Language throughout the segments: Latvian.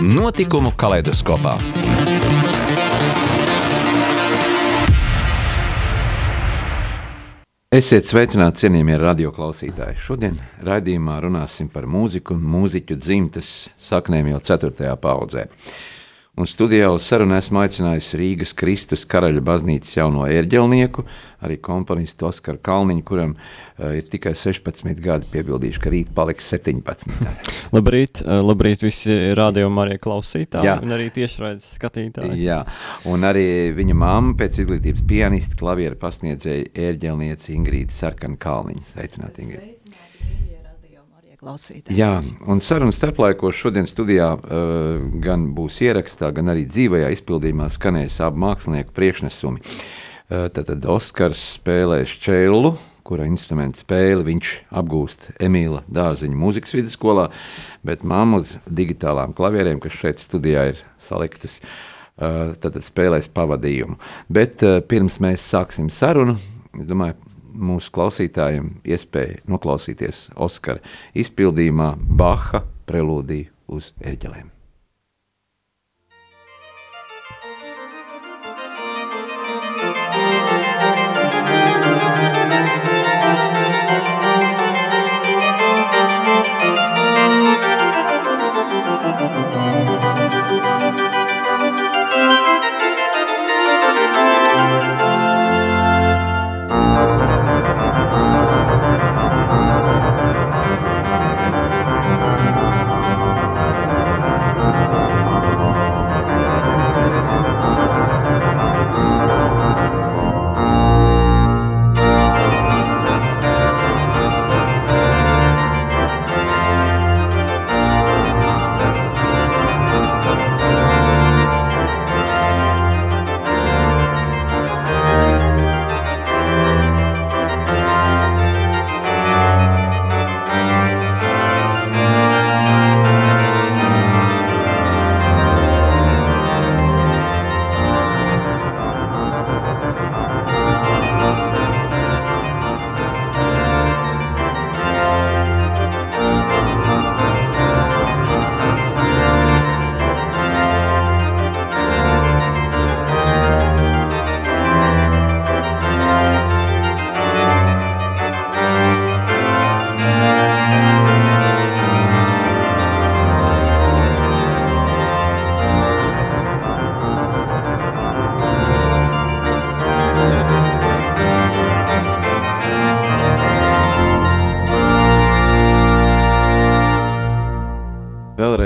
Notikumu kaleidoskopā. Esiet sveicināti, cienījamie radioklausītāji. Šodien raidījumā runāsim par mūziku un mūziķu dzimtes saknēm jau 4. paudzē. Un studijā uz sarunu esmu aicinājis Rīgas Kristus karaļa baznīcas jauno ērģelnieku, arī komponistu Oskaru Kalniņu, kuram uh, ir tikai 16 gadi, piebildīšu, ka rīt paliks 17. labrīt, uh, labrīt visi rādījumi arī klausītāji Jā. un arī tiešraides skatītāji. Jā, un arī viņa mamma pēc izglītības pianista, klaviera pasniedzēja ērģelnieci Ingrīda Sarkana Kalniņa. Sveicināt, Ingrīda! Klausītājiem. Jā, un sarunas starplaikos šodien studijā uh, gan būs ierakstā, gan arī dzīvajā izpildījumā skanēs abu mākslinieku priekšnesumi. Uh, tātad Oskars spēlēs čēlu, kura instrumenta spēli viņš apgūst Emīla Dārziņa mūzikas vidusskolā, bet mamma uz digitālām klavierēm, kas šeit studijā ir saliktas, uh, tad spēlēs pavadījumu. Bet uh, pirms mēs sāksim sarunu, es domāju, mūsu klausītājiem iespēju noklausīties Oskara izpildījumā Baha prelūdiju uz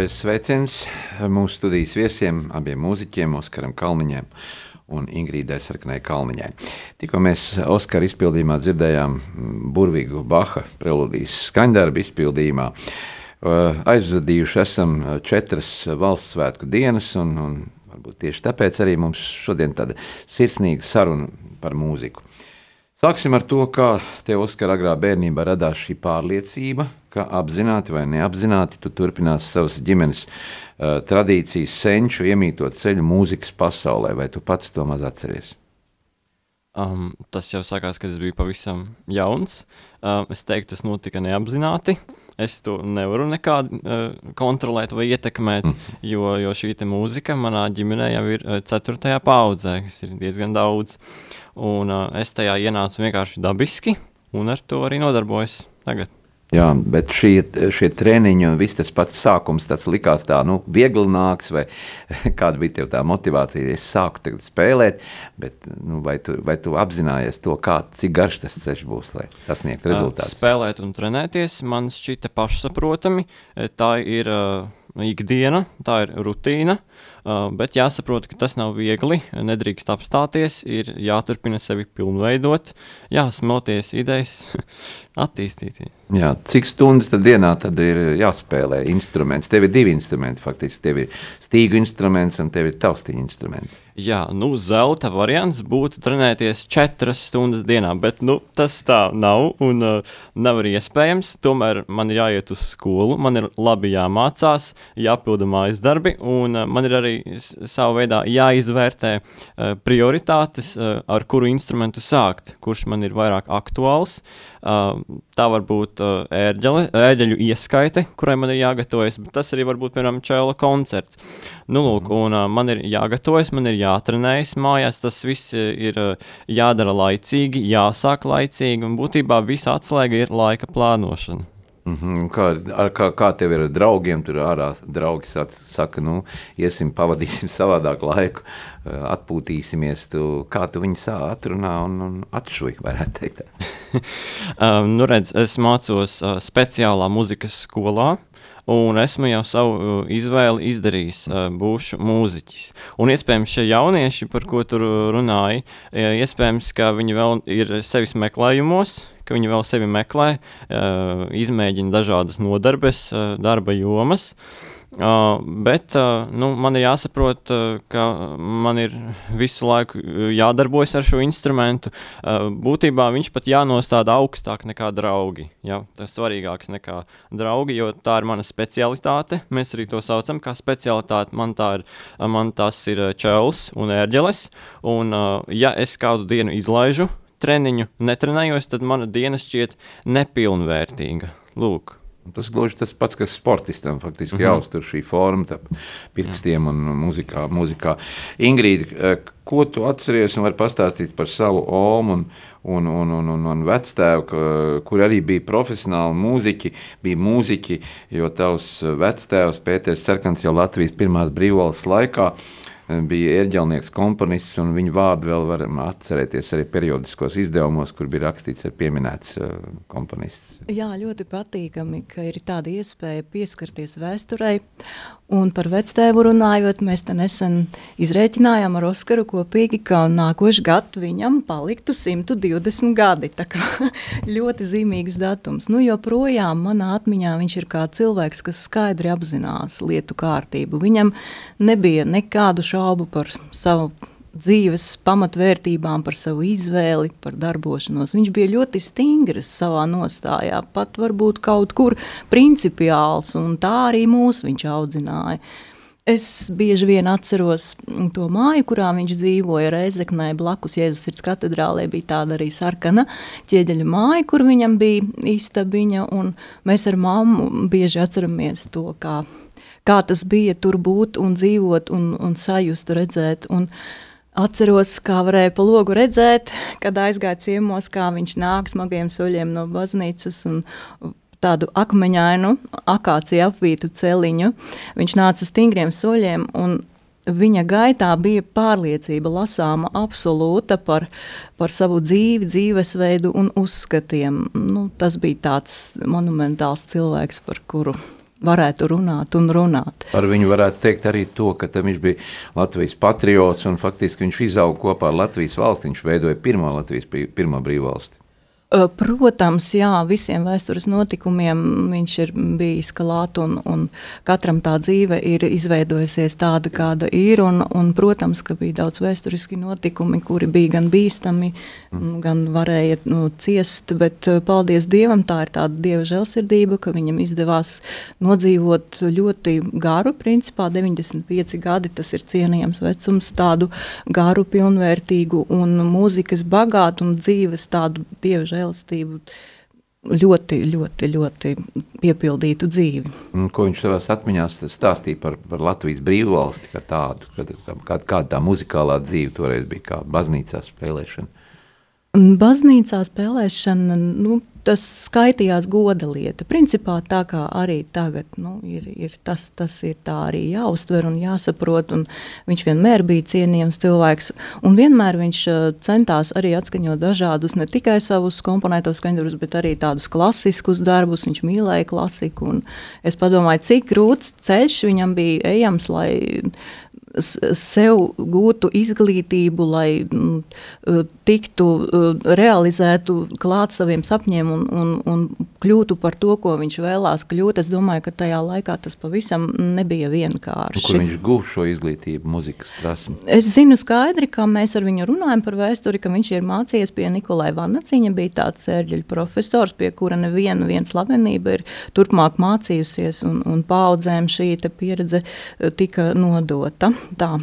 ērģelēm. sveiciens mūsu studijas viesiem, abiem mūziķiem, Oskaram Kalniņam un Ingrīdai Sarkanai Kalniņai. Tikko mēs Oskara izpildījumā dzirdējām burvīgu Baha preludijas skaņdarbu izpildījumā. Aizvadījuši esam četras valsts svētku dienas, un, un varbūt tieši tāpēc arī mums šodien tāda sirsnīga saruna par mūziku. Sāksim ar to, kā tev, Oskar, agrā bērnībā radās šī pārliecība, ka apzināti vai neapzināti tu turpinās savas ģimenes uh, tradīcijas, senču iemītot ceļu mūzikas pasaulē, vai tu pats to maz atceries? Um, tas jau sākās, kad es biju pavisam jauns. Um, es teiktu, tas notika neapzināti. Es to nevaru nekādi uh, kontrolēt vai ietekmēt, mm. jo, jo šī mūzika manā ģimenē jau ir uh, ceturtajā paudzē, kas ir diezgan daudz. Un uh, es tajā ienācu vienkārši dabiski, un ar to arī nodarbojos tagad. Jā, bet šie, šie treniņi un viss tas pats sākums, tas likās tā, nu, viegli nāks, vai kāda bija tā motivācija, es sāku tagad spēlēt, bet nu, vai, tu, vai tu apzinājies to, kā, cik garš tas ceļš būs, lai sasniegtu rezultātus? Spēlēt un trenēties man šķita pašsaprotami, tā ir uh, ikdiena, tā ir rutīna. Uh, bet jāsaprot, ka tas nav viegli, nedrīkst apstāties, ir jāturpina sevi pilnveidot, jāsmelties idejas, attīstīties. Jā, cik stundas tad dienā tad ir jāspēlē instruments? Tev ir divi instrumenti, faktiski. Tev ir stīgu instruments un tev ir taustiņa instruments. Jā, nu, zelta variants būtu trenēties četras stundas dienā, bet nu, tas tā nav un uh, nav arī iespējams. Tomēr man ir jāiet uz skolu, man ir labi jāmācās, jāpilda mājas darbi, un uh, man ir arī savā veidā jāizvērtē uh, prioritātes, uh, ar kuru instrumentu sākt, kurš man ir vairāk aktuāls. Uh, tā var būt ērģele, ērģeļu ieskaite, kurai man ir jāgatavojas, bet tas arī var būt, piemēram, čēla koncerts. Nu, lūk, un uh, man ir jāgatavojas, man ir jātrenējas mājās, tas viss ir jādara laicīgi, jāsāk laicīgi, un būtībā visa atslēga ir laika plānošana. Mm -hmm. kā, ar, kā, kā tev ir ar draugiem? Tur ārā draugi saka, nu, iesim, pavadīsim savādāk laiku, atpūtīsimies. Tu, kā tu viņus atrunā un, un atšuji, varētu teikt? um, nu, redz, es mācos uh, speciālā muzikas skolā. Un esmu jau savu izvēli izdarījis, būšu mūziķis. Un iespējams, šie jaunieši, par ko tur runāja, iespējams, ka viņi vēl ir sevis meklējumos, ka viņi vēl sevi meklē, izmēģina dažādas nodarbes, darba jomas. Uh, bet uh, nu, man ir jāsaprot, uh, ka man ir visu laiku jādarbojas ar šo instrumentu. Uh, būtībā viņš pat jānostāda augstāk nekā draugi. Ja? Tas ir svarīgāks nekā draugi, jo tā ir mana specialitāte. Mēs arī to saucam par specialitāti. Man, ir, man tas ir čels un ērģeles. Un, uh, ja es kādu dienu izlaižu, treniņu netrenējos, tad mana diena šķiet nepilnvērtīga. Lūk. Tas gluži tas pats, kas sportistam faktiski mm -hmm. jāuztur šī forma, tā pirkstiem un muzikā. muzikā. Ingrīda, eh, ko tu atceries un vari pastāstīt par savu omu un, un, un, un, un, un vectēvu, kur arī bija profesionāli mūziķi, bija mūziķi, jo tavs vectēvs Pēters Cerkans jau Latvijas pirmās brīvvalsts laikā bija ērģelnieks, komponists, un viņu vārdu vēl varam atcerēties arī periodiskos izdevumos, kur bija rakstīts ar pieminēts uh, komponists. Jā, ļoti patīkami, ka ir tāda iespēja pieskarties vēsturei, un par vectēvu runājot, mēs te nesen izrēķinājām ar Oskaru kopīgi, ka nākošu gadu viņam paliktu 120 gadi, tā kā ļoti zīmīgs datums. Nu, joprojām manā atmiņā viņš ir kā cilvēks, kas skaidri apzinās lietu kārtību. Viņam nebija nekādu šaubu par savu dzīves pamatvērtībām, par savu izvēli, par darbošanos. Viņš bija ļoti stingrs savā nostājā, pat varbūt kaut kur principiāls, un tā arī mūs viņš audzināja. Es bieži vien atceros to māju, kurā viņš dzīvoja Reizeknē, blakus Jēzus sirds katedrālē bija tāda arī sarkana ķieģeļa māja, kur viņam bija istabiņa, un mēs ar mammu bieži atceramies to, kā kā tas bija tur būt un dzīvot un, un sajust, redzēt. Un atceros, kā varēja pa logu redzēt, kad aizgāja ciemos, kā viņš nāk smagiem soļiem no baznīcas un tādu akmeņainu, akāciju apvītu celiņu. Viņš nāca stingriem soļiem un viņa gaitā bija pārliecība lasāma absolūta par, par savu dzīvi, dzīvesveidu un uzskatiem. Nu, tas bija tāds monumentāls cilvēks, par kuru varētu runāt un runāt. Ar viņu varētu teikt arī to, ka viņš bija Latvijas patriots un faktiski viņš izauga kopā ar Latvijas valsti. Viņš veidoja pirmo Latvijas pirmo brīvvalsti. Protams, jā, visiem vēstures notikumiem viņš ir bijis klāt, un, un katram tā dzīve ir izveidojusies tāda, kāda ir. Un, un, protams, ka bija daudz vēsturiski notikumi, kuri bija gan bīstami, mm. gan varēja nu, ciest. Bet, paldies Dievam, tā ir tāda dieva žēlsirdība, ka viņam izdevās nodzīvot ļoti garu, principā 95 gadi. Tas ir cienījams vecums, tādu garu, pilnvērtīgu un mūzikas bagātu un dzīves tādu dieva žēlsirdību žēlastību ļoti, ļoti, ļoti piepildītu dzīvi. Un, ko viņš savā atmiņā stāstīja par, par Latvijas brīvvalsti, kā tādu, kad, kā, kāda tā muzikālā dzīve toreiz bija, kā baznīcā spēlēšana? Baznīcā spēlēšana, nu, tas skaitījās goda lieta. Principā tā kā arī tagad nu, ir, ir tas, tas ir tā arī jāuztver un jāsaprot. Un viņš vienmēr bija cienījams cilvēks, un vienmēr viņš uh, centās arī atskaņot dažādus, ne tikai savus komponētos skaņdarus, bet arī tādus klasiskus darbus. Viņš mīlēja klasiku, un es padomāju, cik grūts ceļš viņam bija ejams, lai sev gūtu izglītību, lai m, tiktu realizētu klāt saviem sapņiem un, un, un kļūtu par to, ko viņš vēlās kļūt. Es domāju, ka tajā laikā tas pavisam nebija vienkārši. Kur viņš guva šo izglītību, muzikas prasmi? Es zinu skaidri, kā mēs ar viņu runājam par vēsturi, ka viņš ir mācījies pie Nikolai Vanaciņa, bija tāds ērģeļu profesors, pie kura neviena viena slavenība ir turpmāk mācījusies un, un paudzēm šī pieredze tika nodota. Tā.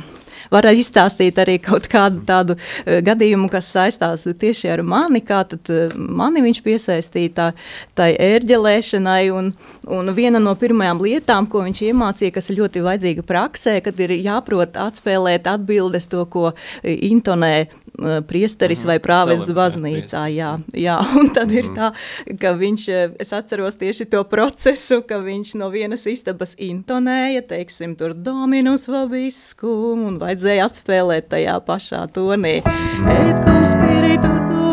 Var izstāstīt arī kaut kādu tādu uh, gadījumu, kas saistās tieši ar mani, kā uh, mani viņš piesaistīja tā, tai ērģelēšanai, un, un viena no pirmajām lietām, ko viņš iemācīja, kas ir ļoti vajadzīga praksē, kad ir jāprot atspēlēt atbildes to, ko intonē priesteris vai prāvests baznīcā. Jā, jā, un tad ir tā, ka viņš, es atceros tieši to procesu, ka viņš no vienas istabas intonēja, teiksim, tur dominus vobiskum un vajadzēja atspēlēt tajā pašā tonī. Et cum spiritu tu,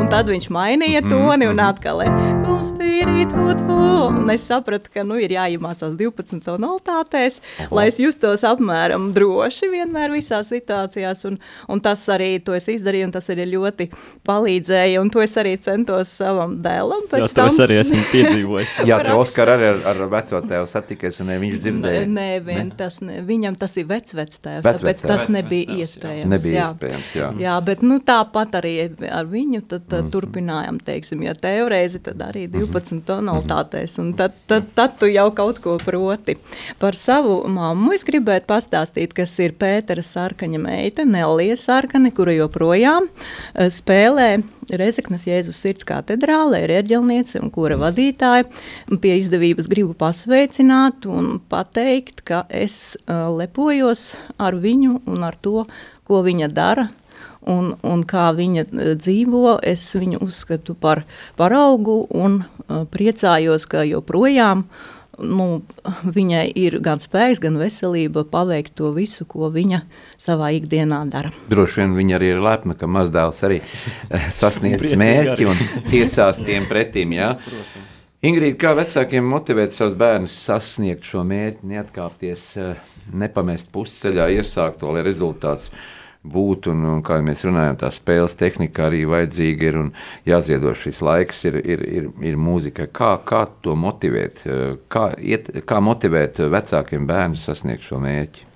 un tad viņš mainīja toni un atkal cum spiritu tu, un es sapratu, ka nu ir jāiemācās 12 tonalitātēs, lai es justos apmēram droši vienmēr visās situācijās, un, un tas arī to es izdarīju, un tas arī ļoti palīdzēja, un to es arī centos savam dēlam pēc Jā, tam. Jā, to es arī esmu piedzīvojis. Jā, tu Oskar arī ar, ar veco tēvu satikies, un viņš dzirdēja. Nē, vien, ne? tas, ne, viņam tas ir vecvec tēvs, vec, tāpēc tas nebija iespējams. Nebija jā. iespējams, jā. Jā, bet nu, tāpat arī ar viņu tad, tad mm -hmm. turpinājām, teiksim, ja tev tad arī 12 mhm. tonalitātēs, un tad, tad, tad tu jau kaut ko proti. Par savu mammu es gribētu pastāstīt, kas ir Pētera Sarkaņa meita, Nelija Sarkane, kura joprojām eh, spēlē Rezeknas Jēzus sirds katedrālē, ir ērģelniece un kura vadītāja. Pie izdevības gribu pasveicināt un pateikt, ka es uh, lepojos ar viņu un ar to, ko viņa dara. Un, un kā viņa dzīvo, es viņu uzskatu par paraugu un uh, priecājos, ka joprojām nu, viņai ir gan spēks, gan veselība paveikt to visu, ko viņa savā ikdienā dara. Droši vien viņa arī ir lepna, ka mazdēls arī sasniedz mērķi un tiecās tiem pretim. Ja? Ingrīda, kā vecākiem motivēt savus bērnus sasniegt šo mērķi, neatkāpties, nepamest pusceļā, iesākt to, lai rezultāts būtu. Un, un, kā mēs runājam, tā spēles tehnika arī vajadzīga ir un jāziedo šis laiks, ir, ir, ir, ir mūzika. Kā, kā to motivēt? Kā, iet, kā motivēt vecākiem bērnus sasniegt šo mērķi?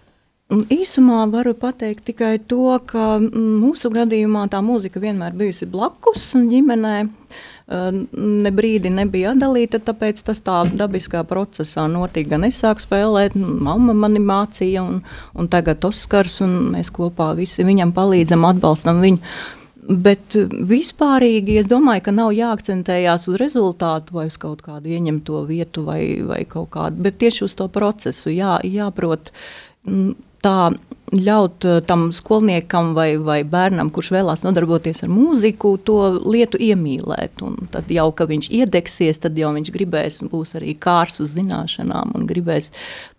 Īsumā varu pateikt tikai to, ka mūsu gadījumā tā mūzika vienmēr bijusi blakus ģimenē. Ne brīdi nebija atdalīta, tāpēc tas tā dabiskā procesā notika. Gan es sāku spēlēt, mamma mani mācīja, un, un tagad Oskars, un mēs kopā visi viņam palīdzam, atbalstam viņu. Bet vispārīgi es domāju, ka nav jāakcentējās uz rezultātu vai uz kaut kādu ieņemto vietu vai, vai kaut kādu, bet tieši uz to procesu jā, jāprot tā ļaut eh, tam skolniekam vai, vai bērnam, kurš vēlās nodarboties ar mūziku, to lietu iemīlēt. Un tad jau, kad viņš iedegsies, tad jau viņš gribēs, būs arī kārs uz zināšanām un gribēs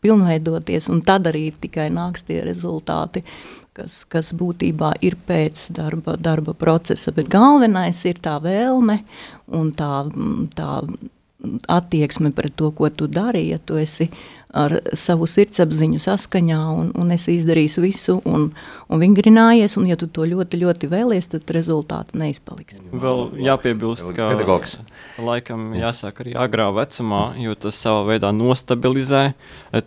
pilnveidoties, un tad arī tikai nāks tie rezultāti. Kas, kas būtībā ir pēc darba, darba procesa. Bet galvenais ir tā vēlme un tā, tā attieksme pret to, ko tu dari. Ja tu esi ar savu sirdsapziņu saskaņā un, un esi izdarījis visu un, un vingrinājies, un ja tu to ļoti, ļoti vēlies, tad rezultāti neizpaliks. Vēl jāpiebilst, ka pedagogs. laikam jāsāk arī agrā vecumā, jo tas savā veidā nostabilizē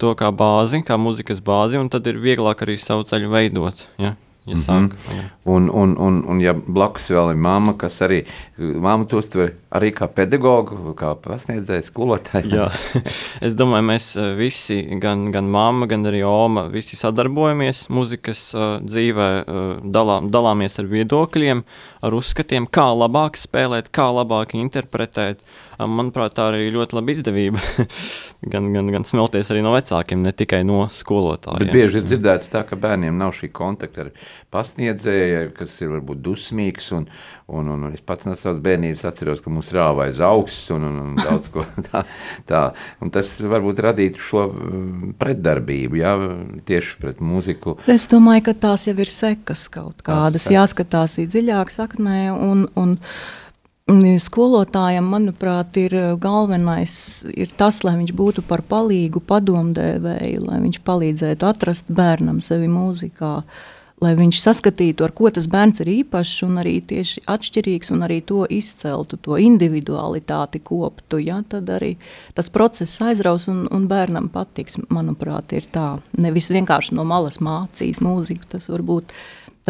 to kā bāzi, kā muzikas bāzi, un tad ir vieglāk arī savu ceļu veidot. Ja? Ja -hmm. un, un, un, un, ja blakus vēl ir mamma, kas arī māmu to uztver arī kā pedagogu, kā pasniedzēju, skolotāju. Jā, es domāju, mēs eh, visi, gan, gan mamma, gan arī Oma, visi sadarbojamies muzikas uh, dzīvē, uh, dalā, dalāmies ar viedokļiem, ar uzskatiem, kā labāk spēlēt, kā labāk interpretēt. Manuprāt, tā arī ļoti laba izdevība. gan, gan, gan smelties arī no vecākiem, ne tikai no skolotājiem. Bet bieži ir dzirdēts tā, ka bērniem nav šī kontakta ar pasniedzēju, kas ir varbūt dusmīgs. Un, un, un es pats no savas bērnības atceros, ka mums rāva aiz augsts un, un, un daudz ko tā, tā. Un tas varbūt radītu šo mm, pretdarbību, jā, tieši pret mūziku. Es domāju, ka tās jau ir sekas kaut kādas, jāskatās dziļāk saknē un, un Skolotājam, manuprāt, ir galvenais ir tas, lai viņš būtu par palīgu padomdevēju, lai viņš palīdzētu atrast bērnam sevi mūzikā, lai viņš saskatītu, ar ko tas bērns ir īpašs un arī tieši atšķirīgs un arī to izceltu, to individualitāti koptu, ja, tad arī tas process aizraus un, un bērnam patiks, manuprāt, ir tā. Nevis vienkārši no malas mācīt mūziku, tas varbūt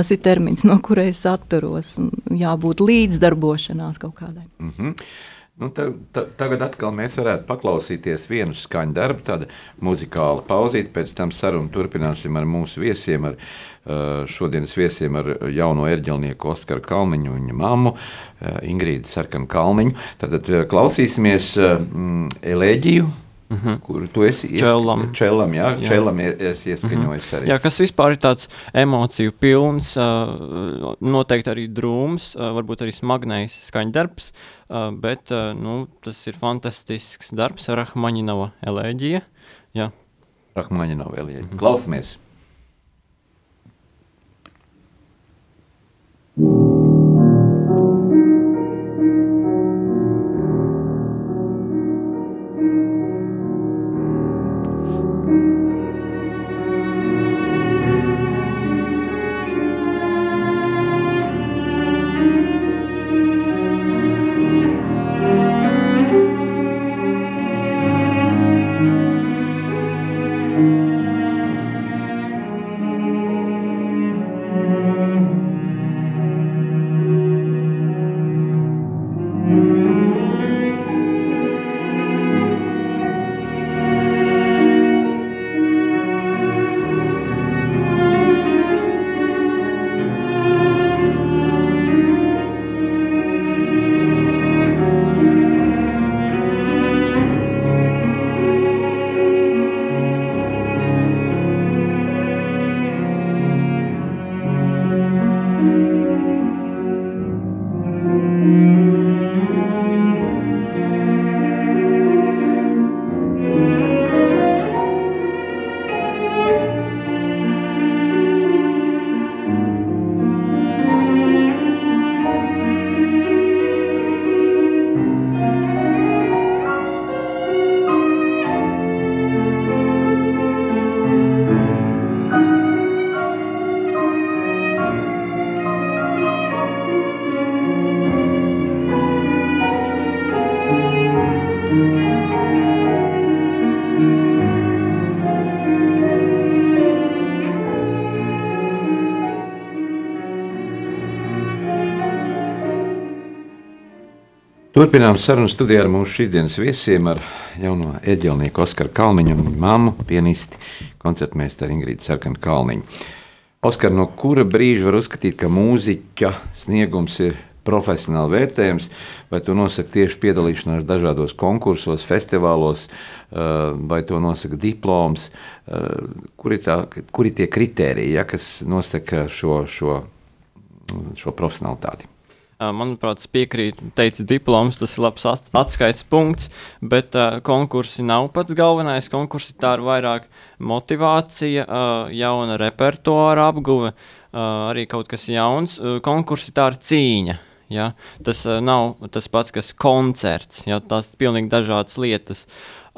tas ir termins, no kura es atturos, jābūt līdzdarbošanās kaut kādai. Mm -hmm. Nu, ta, ta, tagad atkal mēs varētu paklausīties vienu skaņu darbu, tāda muzikāla pauzīte. Pēc tam sarunu turpināsim ar mūsu viesiem, ar uh, šodienas viesiem, ar jauno erģelnieku Oskaru Kalniņu un viņa mammu uh, Ingrīdu Sarkanu Kalniņu. Tad uh, klausīsimies uh, Elēģiju Mm -hmm. Kur tu esi Čelam. Čelam, jā, jā. Čelam es ieskaņojis arī. Jā, kas vispār ir tāds emociju pilns, noteikti arī drūms, varbūt arī smagnējs skaņdarbs, bet nu, tas ir fantastisks darbs, Rahmaņinova elēģija. Jā. Rahmaņinova elēģija. Mm -hmm. Klausamies! Turpinām sarunu studijā ar mūsu šīsdienas viesiem, ar jauno eģelnieku Oskaru Kalniņu un mammu, pianisti, koncertmeistaru Ingrīdu Sarkanu Kalniņu. Oskar, no kura brīža var uzskatīt, ka mūziķa sniegums ir profesionāli vērtējams, vai to nosaka tieši piedalīšanās dažādos konkursos, festivālos, uh, vai to nosaka diploms, uh, kuri, tā, kuri tie kritēriji, ja, kas nosaka šo, šo, šo profesionalitāti? Manuprāt, piekrīt, teica diploms, tas ir labs atskaites punkts, bet uh, konkursi nav pats galvenais. Konkursi tā ir vairāk motivācija, uh, jauna repertuāra apguve, uh, arī kaut kas jauns. Uh, konkursi tā ir cīņa. Ja? Tas uh, nav tas pats, kas koncerts. Ja? Tās ir pilnīgi dažādas lietas.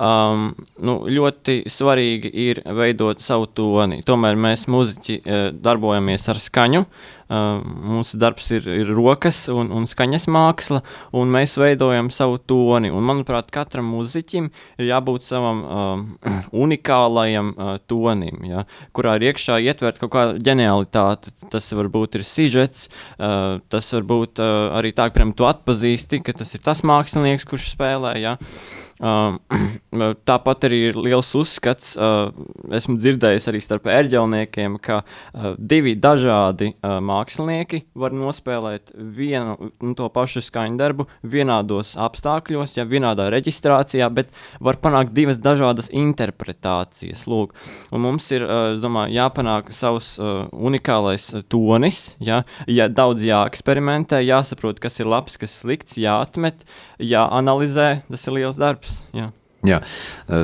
Um, nu, ļoti svarīgi ir veidot savu toni. Tomēr mēs, muzeķi, darbojamies ar skaņu. Uh, mūsu darbs ir, ir rokas un, un skaņas māksla, un mēs veidojam savu toni. Un, manuprāt, katram muzeķim ir jābūt savam um, unikālajam uh, tonim, ja, kurā ir iekšā ietvert kaut kāda ģenialitāte. Tas varbūt ir sižets, uh, tas varbūt uh, arī tā, ka, tu atpazīsti, ka tas ir tas mākslinieks, kurš spēlē. Ja. Uh, tāpat arī ir liels uzskats, uh, esmu dzirdējis arī starp ērģelniekiem, ka uh, divi dažādi uh, mākslinieki var nospēlēt vienu un to pašu skaņdarbu vienādos apstākļos, ja vienādā reģistrācijā, bet var panākt divas dažādas interpretācijas. Lūk. Un mums ir uh, domāju, jāpanāk savs uh, unikālais tonis, ja, ja daudz jāeksperimentē, jāsaprot, kas ir labs, kas slikts, jāatmet, jāanalizē. Tas ir liels darbs. Jā. Jā,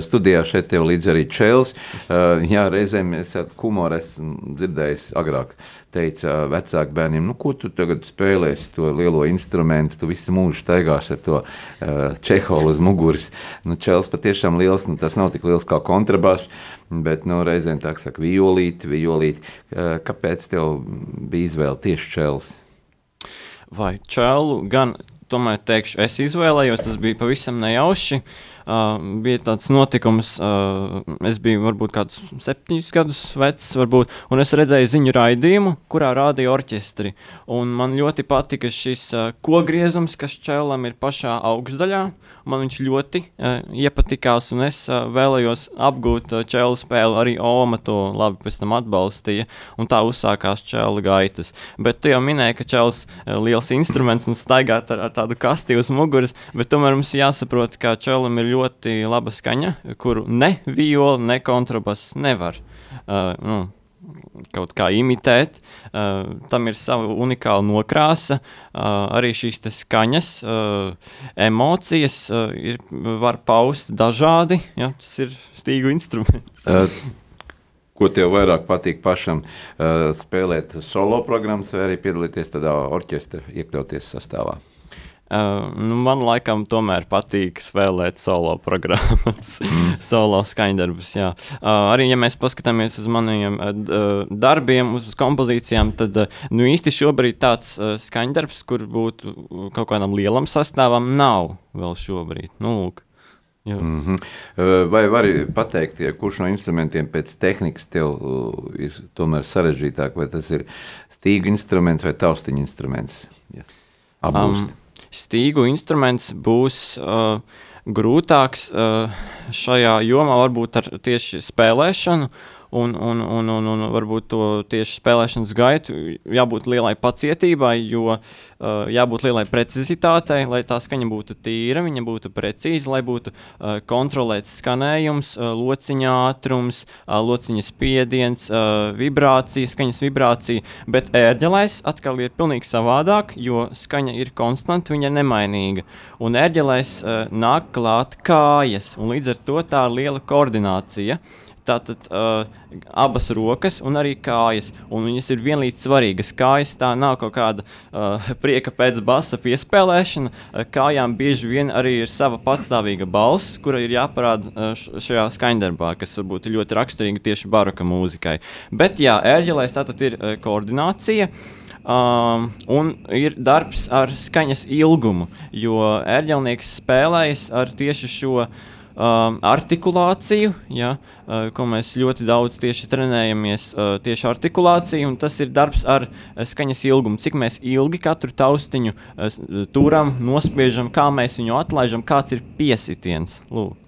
studijā šeit jau līdz arī Čēlis. Jā, reizēm es humoru esmu dzirdējis agrāk. Teica vecāku bērniem, nu, ko tu tagad spēlēsi to lielo instrumentu, tu visu mūžu staigās ar to čeholu uz muguras. Nu, Čēlis patiešām liels, nu, tas nav tik liels kā kontrabas, bet nu, reizēm tā saka violīti, violīti. Kāpēc tev bija izvēle tieši Čēlis? Vai Čēlu gan, tomēr teikšu, es izvēlējos, tas bija pavisam nejauši. Uh, bija tāds notikums, uh, es biju varbūt kādus septiņus gadus vecs, varbūt, un es redzēju ziņu raidījumu, kurā rādīja orķestri. Man ļoti patika šis uh, kogriezums, kas čēlam ir pašā augšdaļā. Man viņš ļoti uh, iepatikās, un es uh, vēlējos apgūt uh, čēlu spēli. Arī Oma to labi pēc tam atbalstīja, un tā uzsākās čēlu gaitas. Bet tu jau minēji, ka čēlis ir uh, liels instruments un staigāt ar, ar tādu kasti uz muguras, bet tomēr mums jāsaprot, ka čēlam ir ļoti ļoti laba skaņa, kuru ne viola, ne kontrabass nevar. Uh, nu, kaut kā imitēt. Uh, tam ir sava unikāla nokrāsa, uh, arī šīs skaņas, uh, emocijas uh, ir, var paust dažādi. Ja, tas ir stīgu instruments. Uh. Ko tev vairāk patīk pašam uh, spēlēt solo programmas, vai arī piedalīties tādā orķestra iekļauties sastāvā? Uh, nu, man laikam tomēr patīk spēlēt solo programmas, mm. solo skaņdarbus. Uh, arī, ja mēs paskatāmies uz maniem uh, darbiem, uz kompozīcijām, tad uh, nu, īsti šobrīd tāds uh, skaņdarbs, kur būtu kaut kādam lielam sastāvam, nav vēl šobrīd. Nu, lūk. Mm -hmm. Vai vari pateikt, ja kurš no instrumentiem pēc tehnikas tev ir tomēr sarežģītāk, vai tas ir stīgu instruments vai taustiņa instruments? Ja. Apgūst. Um, stīgu instruments būs uh, grūtāks uh, šajā jomā, varbūt ar tieši spēlēšanu. Un, un, un, un, un varbūt to tieši spēlēšanas gaitu jābūt lielai pacietībai, jo uh, jābūt lielai precizitātei, lai tā skaņa būtu tīra, viņa būtu precīza, lai būtu uh, kontrolēts skanējums, uh, lociņa ātrums, uh, lociņa spiediens, uh, vibrācija, skaņas vibrācija. Bet ērģelēs atkal ir pilnīgi savādāk, jo skaņa ir konstanta, viņa nemainīga. Un ērģelēs uh, nāk klāt kājas, un līdz ar to tā ir liela koordinācija. Tātad uh, abas rokas un arī kājas. Un viņas ir vienlīdz svarīgas. Kājas tā nav kaut kāda uh, prieka pēc basa piespēlēšana. Uh, kājām bieži vien arī ir sava patstāvīga balss, kura ir jāparāda uh, šajā skaņdarbā, kas varbūt ir ļoti raksturīga tieši baroka mūzikai. Bet jā, ērģelēs tātad ir uh, koordinācija. Um, un ir darbs ar skaņas ilgumu, jo ērģelnieks spēlējas ar tieši šo uh, um, artikulāciju, ja, uh, ko mēs ļoti daudz tieši trenējamies, uh, tieši artikulāciju, un tas ir darbs ar uh, skaņas ilgumu. Cik mēs ilgi katru taustiņu uh, turam, nospiežam, kā mēs viņu atlaižam, kāds ir piesitiens. Lūk.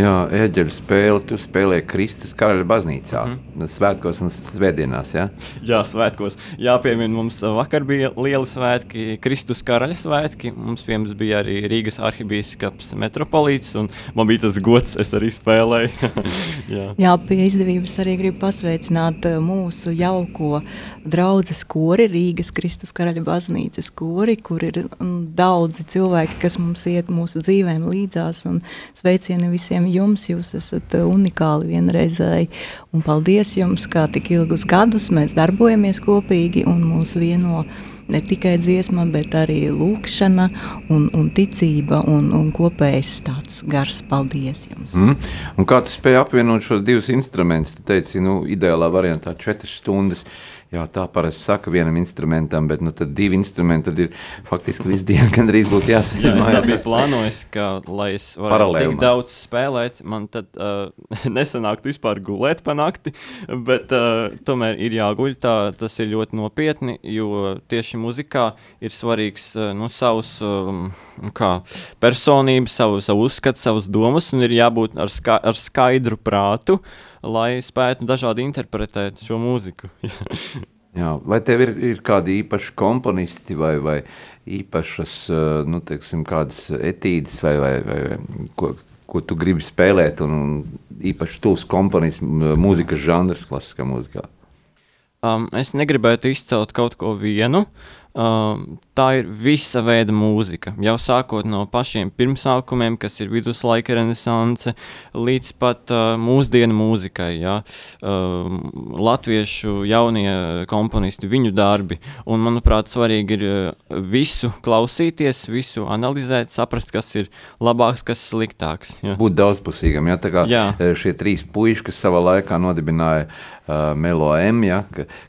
Jā, eģeļu spēle, tu spēlēji Kristus karaļa baznīcā, mm svētkos un svētdienās, jā? Jā, svētkos. Jāpiemina, mums vakar bija lieli svētki, Kristus karaļa svētki, mums pie mums bija arī Rīgas arhibīskaps metropolīts, un man bija tas gods, es arī spēlēju. jā. jā, pie izdevības arī gribu pasveicināt uh, mūsu jauko draudzes kori, Rīgas Kristus karaļa baznīcas kori, kur ir um, daudzi cilvēki, kas mums iet mūsu dzīvēm līdzās, un sveicieni visiem jums. Jūs esat uh, unikāli vienreizēji. Un paldies jums, kā tik ilgus gadus mēs darbojamies kopīgi un mūs vieno ne tikai dziesma, bet arī lūkšana un, un ticība un, un kopējs tāds gars. Paldies jums! Mm. Un kā tu spēji apvienot šos divus instrumentus? Tu teici, nu, ideālā variantā četras stundas. Jā, tā parasti saka vienam instrumentam, bet nu, divi instrumenti tad ir faktiski visu dienu gandrīz būtu jāsaka. Jā, es biju plānojis, ka, lai es varētu tik daudz spēlēt, man tad uh, nesanāktu vispār gulēt pa nakti, bet uh, tomēr ir jāguļ, tā, tas ir ļoti nopietni, jo tieši muzikā ir svarīgs uh, nu, savs um, kā, personības, savu, savu uzskatu, savas domas, un ir jābūt ar, ska ar skaidru prātu, uh, lai spētu dažādi interpretēt šo mūziku. Jā, vai tev ir, ir kādi īpaši komponisti vai, vai īpašas eh, nu, teiksim, etīdes, vai, vai, vai ko, ko tu gribi spēlēt, un īpaši tūs komponists mūzikas žanrs klasiskā mūzikā? Um, es negribētu izcelt kaut ko vienu. Um, tā ir visa veida mūzika. Jau sākot no pašiem pirmsākumiem, kas ir viduslaika renesanse, līdz pat uh, mūsdienu mūzikai. Ja? Uh, latviešu jaunie komponisti, viņu darbi. Un, manuprāt, svarīgi ir uh, visu klausīties, visu analizēt, saprast, kas ir labāks, kas sliktāks. Ja? Būt daudzpusīgam. Ja? Tā kā jā. šie trīs puiši, kas savā laikā nodibināja uh, Melo M, ja?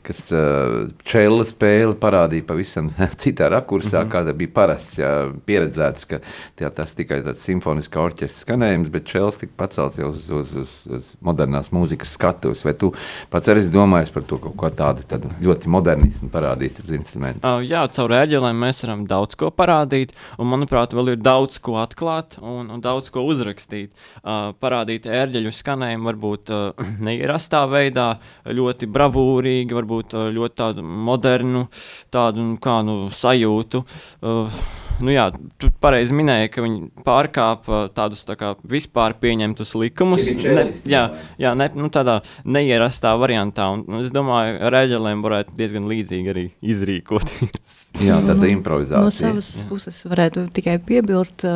kas uh, čēla spēli parādīja pavisam citā rakursā, mm -hmm. kāda bija parasts, ja? pieredzēts, ka tā, tas tikai tāds simfoniska orķestra skanējums, bet čēlis tika pacelts jau uz, uz, uz, uz modernās mūzikas skatuves. Vai tu pats arī domājis par to kaut ko tādu, tādu ļoti modernismu parādīt uz instrumentu? Uh, jā, caur ērģelēm mēs varam daudz ko parādīt, un manuprāt, vēl ir daudz ko atklāt un, un daudz ko uzrakstīt. Uh, parādīt ērģeļu skanējumu varbūt uh, neierastā veidā, ļoti bravūrīgi, varbūt ļoti tādu modernu tādu, nu, kā, nu, sajūtu. Uh, nu jā, tu pareizi minēji, ka viņi pārkāpa tādus tā kā, vispār pieņemtus likumus. Ne, jā, jā ne, nu, tādā neierastā variantā. Un, nu, es domāju, ka reģioniem varētu diezgan līdzīgi arī izrīkoties. jā, tāda improvizācija. No savas jā. puses varētu tikai piebilst.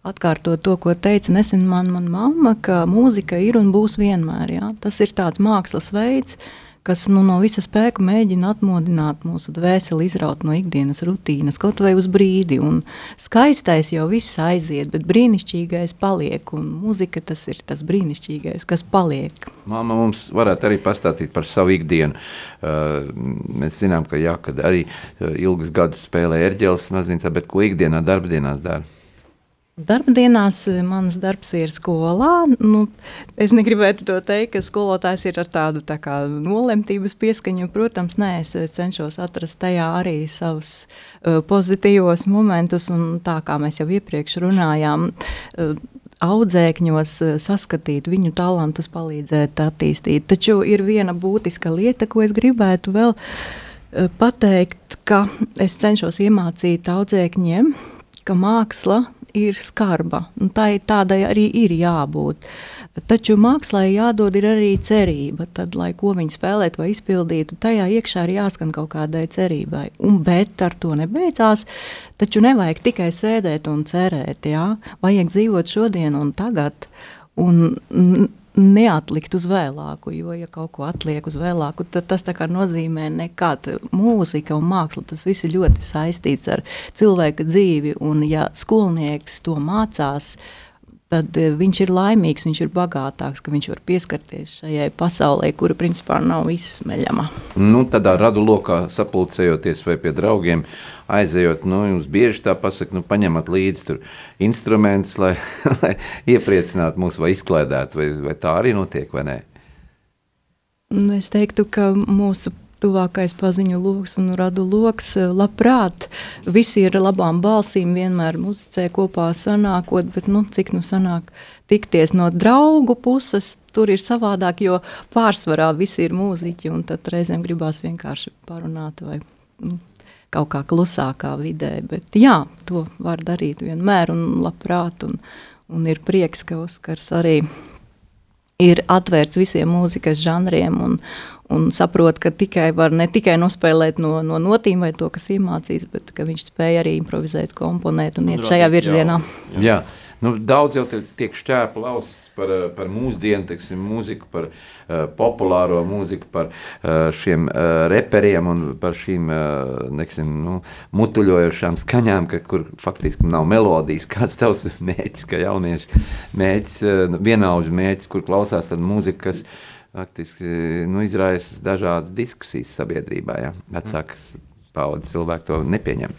Atkārtot to, ko teica nesen man, man mamma, ka mūzika ir un būs vienmēr. Jā. Tas ir tāds mākslas veids, uh, kas nu, no visa spēka mēģina atmodināt mūsu dvēseli, izraut no ikdienas rutīnas, kaut vai uz brīdi. Un skaistais jau viss aiziet, bet brīnišķīgais paliek. Un mūzika tas ir tas brīnišķīgais, kas paliek. Māma mums varētu arī pastāstīt par savu ikdienu. Uh, mēs zinām, ka jā, kad arī ilgus gadus spēlē erģeles mazinītā, bet ko ikdienā, darbdienās dara? Darbdienās eh, mans darbs ir skolā. Nu, es negribētu to teikt, ka skolotājs ir ar tādu tā kā, nolemtības pieskaņu. Protams, nē, es cenšos atrast tajā arī savus uh, pozitīvos momentus, un tā kā mēs jau iepriekš runājām. Uh, audzēkņos saskatīt viņu talantus, palīdzēt attīstīt. Taču ir viena būtiska lieta, ko es gribētu vēl pateikt, ka es cenšos iemācīt audzēkņiem, ka māksla ir skarba. Tā ir tādai arī ir jābūt. Taču mākslā jādod arī cerība. Tad, lai ko viņi spēlētu vai izpildītu, tajā iekšā ir jāskan kaut kādai cerībai. Un, bet ar to nebeidzās. Taču nevajag tikai sēdēt un cerēt. Jā? Vajag dzīvot šodien un tagad. Un neatlikt uz vēlāku, jo, ja kaut ko atliek uz vēlāku, tad tas nozīmē nekāda mūzika un māksla. Tas viss ir ļoti saistīts ar cilvēka dzīvi, un ja skolnieks to mācās, tad eh, viņš ir laimīgs, viņš ir bagātāks, ka viņš var pieskarties šajai pasaulē, kura principā nav izsmeļama. Nu, tādā radu lokā sapulcējoties vai pie draugiem, aizejot, nu, jums bieži tā pasaka, nu, paņemat līdzi tur instrumentus, lai, lai iepriecinātu mūs vai izklēdētu, vai, vai tā arī notiek, vai nē? Nu, es teiktu, ka mūsu tuvākais paziņu lokus un radu lokus. Eh, labprāt, visi ir labām balsīm, vienmēr muzicē kopā sanākot, bet nu, cik nu sanāk tikties no draugu puses, tur ir savādāk, jo pārsvarā visi ir mūziķi un tad reizēm gribās vienkārši parunāt vai nu, kaut kā klusākā vidē. Bet jā, to var darīt vienmēr un labprāt un, un ir prieks, ka Oskars arī ir atvērts visiem mūzikas žanriem un, un saprot, ka tikai var ne tikai nospēlēt no, no notīm vai to, kas iemācīts, bet ka viņš spēja arī improvizēt, komponēt un iet šajā virzienā. Jā. Jā. Nu, daudz jau tiek šķēpa lausis par, par mūsdienu, teiksim, mūziku, par uh, populāro mūziku, par uh, šiem uh, reperiem un par šīm uh, neksim, nu, mutuļojošām skaņām, ka, kur faktiski nav melodijas. Kāds tavs mēģis, ka jaunieši mēģis, uh, vienaudžu mēģis, kur klausās tad mūzika, kas uh, faktiski nu, izraisa dažādas diskusijas sabiedrībā. Ja? Vecākas paudzes cilvēki to nepieņem.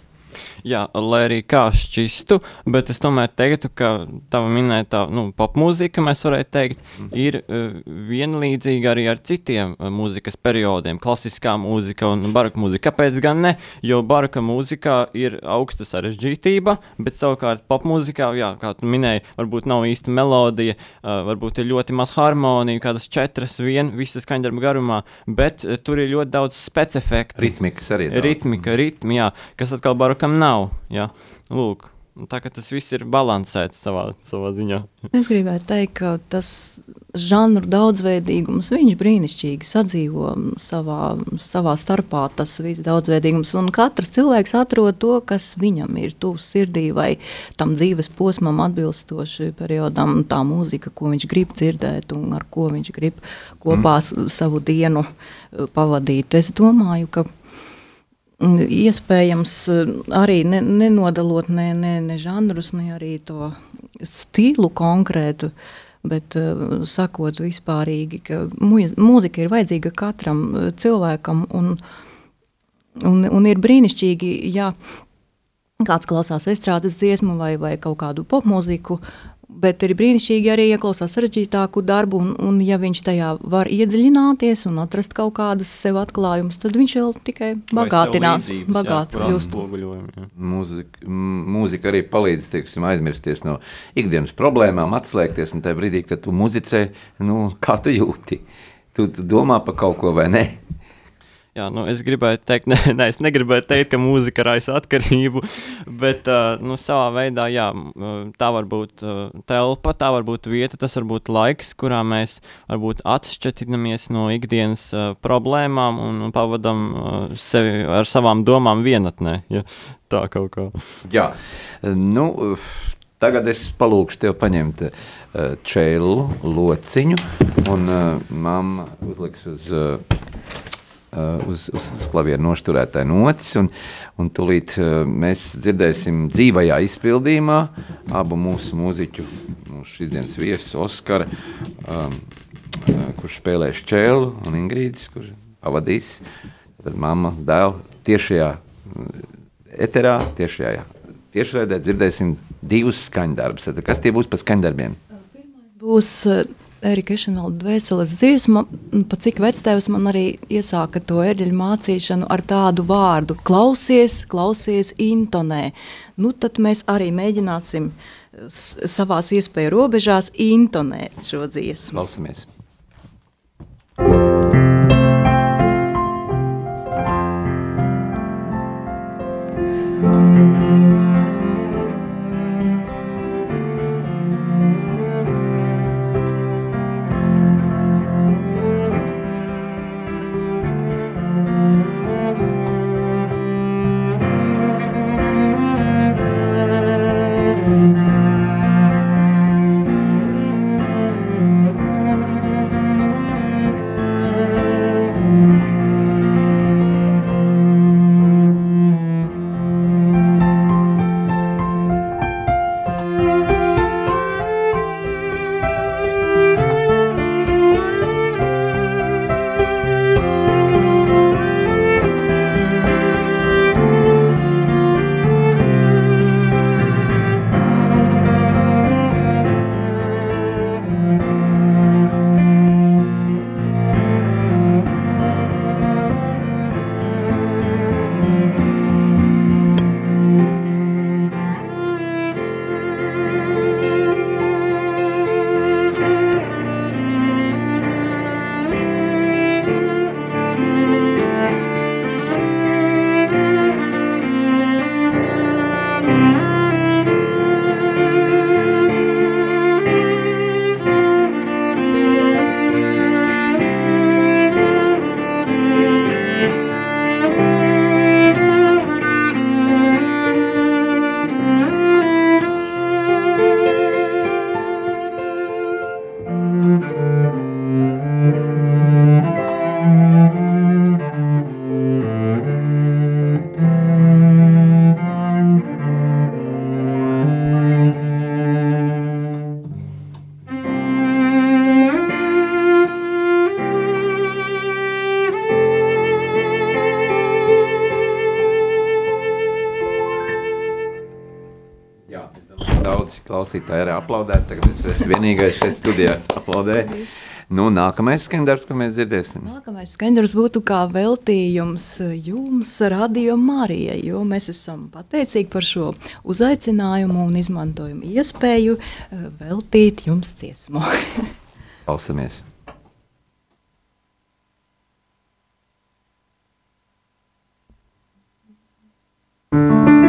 Jā, lai arī kā šķistu, bet es tomēr teiktu, ka tā minētā nu, popmūzika, mēs varētu teikt, mm. ir uh, vienlīdzīga arī ar citiem uh, mūzikas periodiem, klasiskā mūzika un baroka mūzika. Kāpēc gan ne? Jo baroka mūzikā ir augsta sarežģītība, bet savukārt popmūzikā, jā, kā tu minēji, varbūt nav īsta melodija, uh, varbūt ir ļoti maz harmonija, kādas četras vien, visas skaņdarba garumā, bet uh, tur ir ļoti daudz specifektu. Ritmikas arī. Daudz. Ritmika, ritmi, jā, kas atkal barokam nav nav. Jā. Lūk. tā ka tas viss ir balansēts savā, savā ziņā. Es gribētu teikt, ka tas žanru daudzveidīgums, viņš brīnišķīgi sadzīvo savā, savā starpā, tas viss daudzveidīgums, un katrs cilvēks atrod to, kas viņam ir tuvs sirdī vai tam dzīves posmam atbilstoši periodam, tā mūzika, ko viņš grib dzirdēt un ar ko viņš grib kopā mm. savu dienu uh, pavadīt. Es domāju, ka iespējams arī ne, nenodalot ne, ne, ne žanrus, ne arī to stilu konkrētu, bet uh, sakot vispārīgi, ka mūzika ir vajadzīga katram cilvēkam un, un, un ir brīnišķīgi, ja kāds klausās estrādes dziesmu vai, vai kaut kādu popmūziku, bet ir brīnišķīgi arī ieklausās sarežģītāku darbu, un, un ja viņš tajā var iedziļināties un atrast kaut kādas sev atklājumus, tad viņš vēl tikai bagātinās, bagāts kļūst. Mūzika, mūzika arī palīdz, teiksim, aizmirsties no ikdienas problēmām, atslēgties, un tajā brīdī, kad tu muzicē, nu, kā tu jūti? Tu, tu domā par kaut ko vai ne? Jā, nu, es gribēju teikt, ne, ne, es negribēju teikt, ka mūzika raisa atkarību, bet uh, nu, savā veidā jā, tā var būt uh, telpa, tā var būt vieta, tas var būt laiks, kurā mēs varbūt atšķirinamies no ikdienas uh, problēmām un, un pavadam uh, sevi ar savām domām vienatnē. Ja? Tā kaut kā. Jā, nu, tagad es palūkšu tev paņemt uh, čēlu lociņu un uh, mamma uzliks uz. Uh, uz, uz, uz klavieru nošturētāju notis. Un, un tūlīt uh, mēs dzirdēsim dzīvajā izpildījumā abu mūsu mūziķu, mūsu šīsdienas viesu Oskara, um, uh, kurš spēlēs čēlu, un Ingrīdis, kurš pavadīs. Tad mamma, dēl, tiešajā eterā, tiešajā tiešraidē dzirdēsim divus skaņdarbus. Tad kas tie būs pa skaņdarbiem? Pirmais būs Erika Ešenalda dvēseles dziesma, pa cik vectēvs man arī iesāka to erģeļu mācīšanu ar tādu vārdu – klausies, klausies, intonē. Nu, tad mēs arī mēģināsim savās iespēju robežās intonēt šo dziesmu. Klausamies. Klausītāji arī aplaudēt. Tagad es esmu vienīgais šeit studijā, kas aplaudē. Nu, nākamais skandarbs, ko mēs dzirdēsim. Nākamais skandarbs būtu kā veltījums jums, Radio Marijai, jo mēs esam pateicīgi par šo uzaicinājumu un izmantojumu iespēju eh, veltīt jums dziesmu. Klausamies! thank you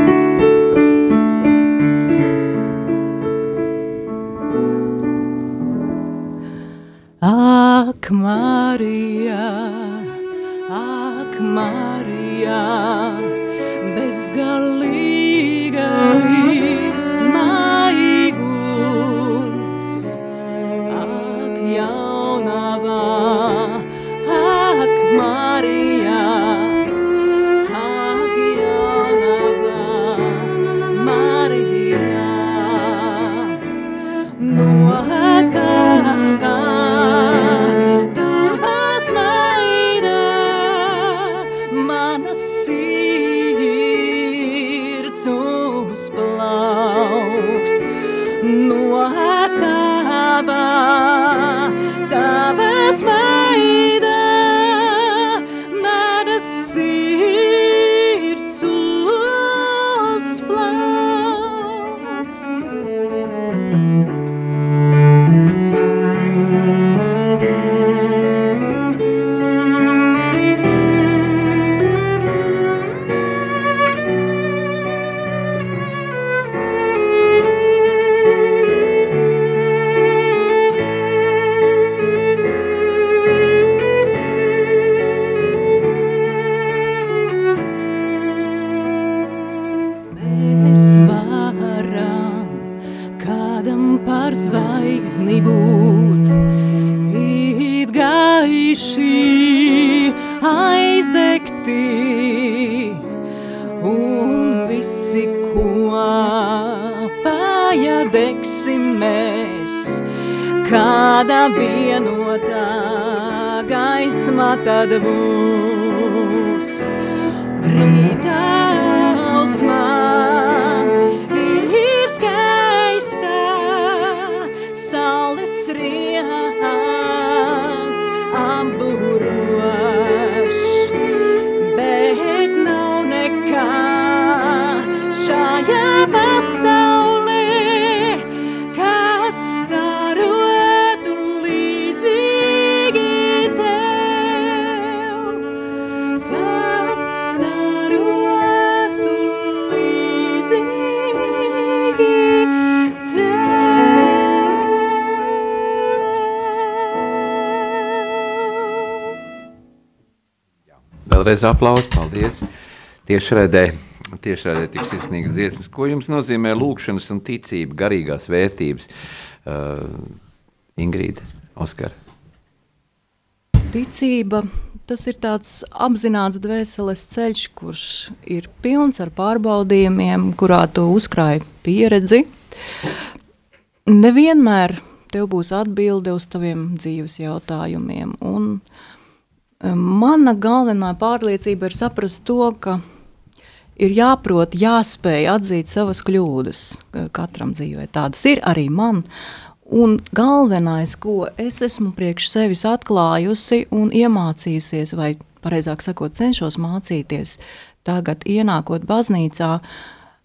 Ak, Marija, ak, Marija, bezgalīgi. Vēlreiz aplausi, paldies. Tiešraidē, tiešraidē tik sirsnīgas dziesmas. Ko jums nozīmē lūkšanas un ticība, garīgās vērtības? Uh, Ingrīda, Oskar. Ticība tas ir tāds apzināts dvēseles ceļš, kurš ir pilns ar pārbaudījumiem, kurā tu uzkrāji pieredzi. Nevienmēr tev būs atbilde uz taviem dzīves jautājumiem. Un eh, mana galvenā pārliecība ir saprast to, ka ir jāprot, jāspēj atzīt savas kļūdas. Katram dzīvē tādas ir arī man. Un galvenais, ko es esmu priekš sevis atklājusi un iemācījusies, vai pareizāk sakot, cenšos mācīties, tagad ienākot baznīcā,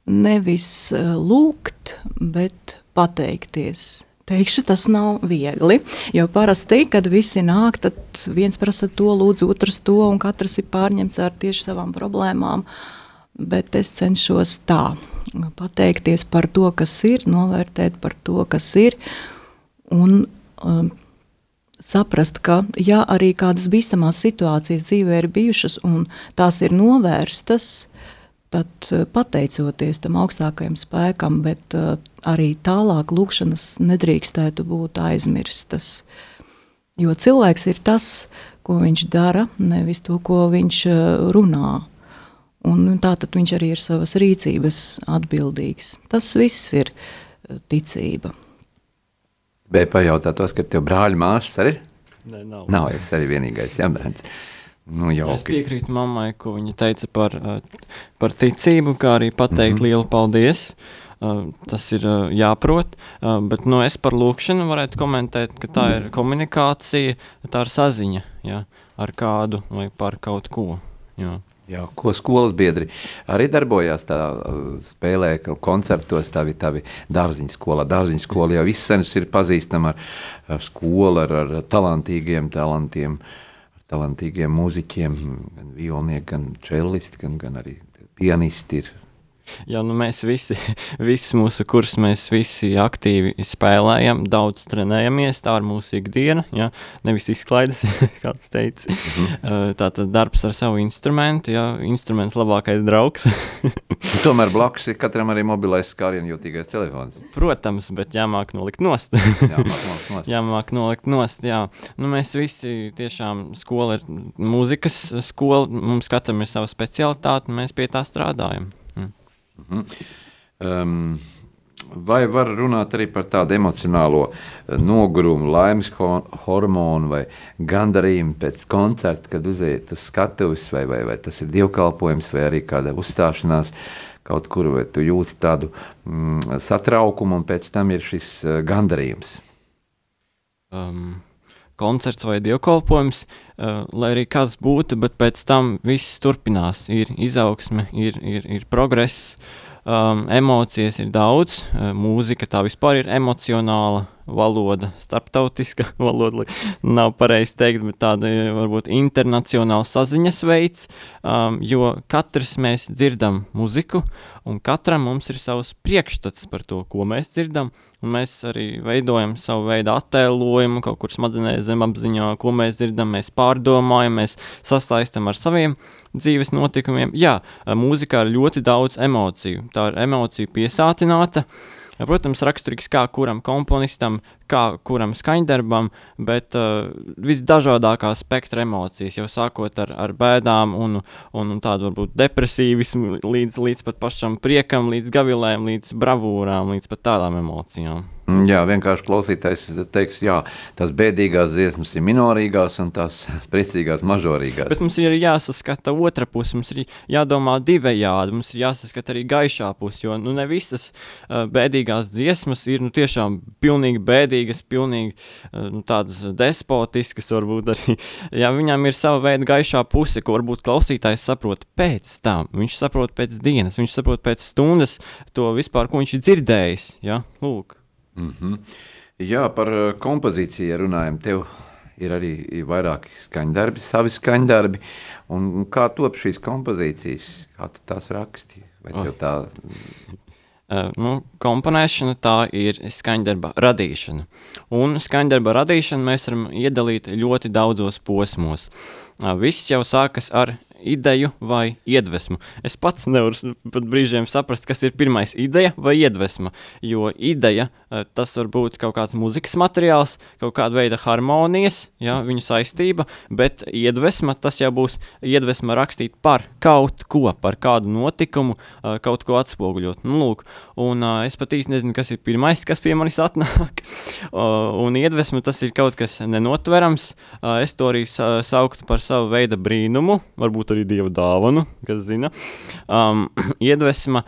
nevis eh, lūgt, bet pateikties. Teikšu, tas nav viegli, jo parasti, kad visi nāk, tad viens prasa to, lūdzu, otrs to, un katrs ir pārņemts ar tieši savām problēmām. Bet es cenšos tā pateikties par to, kas ir, novērtēt par to, kas ir, un um, saprast, ka ja arī kādas bīstamās situācijas dzīvē ir bijušas un tās ir novērstas, tad uh, pateicoties tam augstākajam spēkam, bet uh, arī tālāk lūkšanas nedrīkstētu būt aizmirstas. Jo cilvēks ir tas, ko viņš dara, nevis to, ko viņš uh, runā. Un, un tā tad viņš arī ir savas rīcības atbildīgs. Tas viss ir ticība. Bija pajautātos, ka tev brāļi māsas arī ir? Ne, nav. Nav, es arī vienīgais jābērns. Nu, Es jauki. piekrītu mammai, ko viņa teica par, uh, par ticību, kā arī pateikt mm. -hmm. lielu paldies. Uh, tas ir uh, jāprot, uh, bet nu, es par lūkšanu varētu komentēt, ka tā ir komunikācija, tā ir saziņa ja, ar kādu vai par kaut ko. Jā. Jā, ko skolas biedri arī darbojās tā uh, spēlē, koncertos tavi, tavi dārziņu skolā. Dārziņu skola jau izsenis ir pazīstama ar, ar skolu, ar, ar talantīgiem talantiem, ar talantīgiem mūziķiem, gan violnieki, gan čellisti, gan, gan arī pianisti ir Jā, nu mēs visi, visi mūsu kurs, mēs visi aktīvi spēlējam, daudz trenējamies, tā ir mūsu ikdiena, jā, nevis izklaides, kāds teica. Mm -hmm. Tātad darbs ar savu instrumentu, jā, instruments labākais draugs. Tomēr blakus ir katram arī mobilais skārienjūtīgais telefons. Protams, bet jāmāk nolikt nost. jāmāk nolikt nost. jāmāk nolikt nost, jā. Nu, mēs visi tiešām skola ir mūzikas skola, mums katram ir sava specialitāte, un mēs pie tā strādājam. -hmm. um, vai var runāt arī par tādu emocionālo eh, nogurumu, laimes hormonu vai gandarījumu pēc koncerta, kad uziet uz skatuves, vai, vai, vai tas ir dievkalpojums, vai arī kāda uzstāšanās kaut kur, vai tu jūti tādu mm, satraukumu, un pēc tam ir šis uh, gandarījums? Um, koncerts vai dievkalpojums, uh, lai arī kas būtu, bet pēc tam viss turpinās. Ir izaugsme, ir, ir, ir progress, um, emocijas ir daudz, uh, mūzika tā vispār ir emocionāla valoda, starptautiska valoda, nav pareizi teikt, bet tāda varbūt internacionāla saziņas veids, um, jo katrs mēs dzirdam muziku, un katram mums ir savs priekšstats par to, ko mēs dzirdam, un mēs arī veidojam savu veidu attēlojumu, kaut kur smadzenē zemapziņā, ko mēs dzirdam, mēs pārdomājam, mēs sasaistam ar saviem dzīves notikumiem. Jā, mūzikā ir ļoti daudz emociju, tā ir emociju piesātināta, uh, Protams, raksturīgs kā kuram komponistam, kā kuram skaņdarbam, bet uh, visdažādākā spektra emocijas, jau sākot ar, ar bēdām un, un, un tādu varbūt depresīvismu līdz, līdz pat pašam priekam, līdz gavilēm, līdz bravūrām, līdz pat tādām emocijām. Mm, jā, vienkārši klausītājs teiks, jā, tās bēdīgās dziesmas ir minorīgās un tās priecīgās mažorīgās. Bet mums ir jāsaskata otra puse, mums ir jādomā divējādi, mums ir jāsaskata arī gaišā puse, jo nu, ne visas uh, bēdīgās dziesmas ir nu, tiešām pilnīgi bēdīgas, pilnīgi uh, nu, tādas despotiskas, varbūt arī, jā, viņām ir sava veida gaišā puse, ko varbūt klausītājs saprot pēc tam, viņš saprot pēc dienas, viņš saprot pēc stundas to vispār, ko viņš ir dzirdējis, jā, lūk. Mm -hmm. Jā, par eh, kompozīciju runājam. Tev ir arī vairāki skaņdarbi, savi skaņdarbi. Un kā top šīs kompozīcijas? Kā tu tās raksti? Vai tev tā... Uh, nu, komponēšana tā ir skaņdarba radīšana. Un skaņdarba radīšanu mēs varam iedalīt ļoti daudzos posmos. Uh, viss jau sākas ar ideju vai iedvesmu. Es pats nevaru pat brīžiem saprast, kas ir pirmais - ideja vai iedvesma. Jo ideja tas var būt kaut kāds mūzikas materiāls, kaut kāda veida harmonijas, ja, viņu saistība, bet iedvesma tas jau būs iedvesma rakstīt par kaut ko, par kādu notikumu, eh, kaut ko atspoguļot. Nu, lūk, un uh, es pat īsti nezinu, kas ir pirmais, kas pie manis atnāk. un iedvesma tas ir kaut kas nenotverams. Es to arī sa sauktu par savu veidu brīnumu, varbūt arī dieva dāvanu, kas zina. Um, iedvesma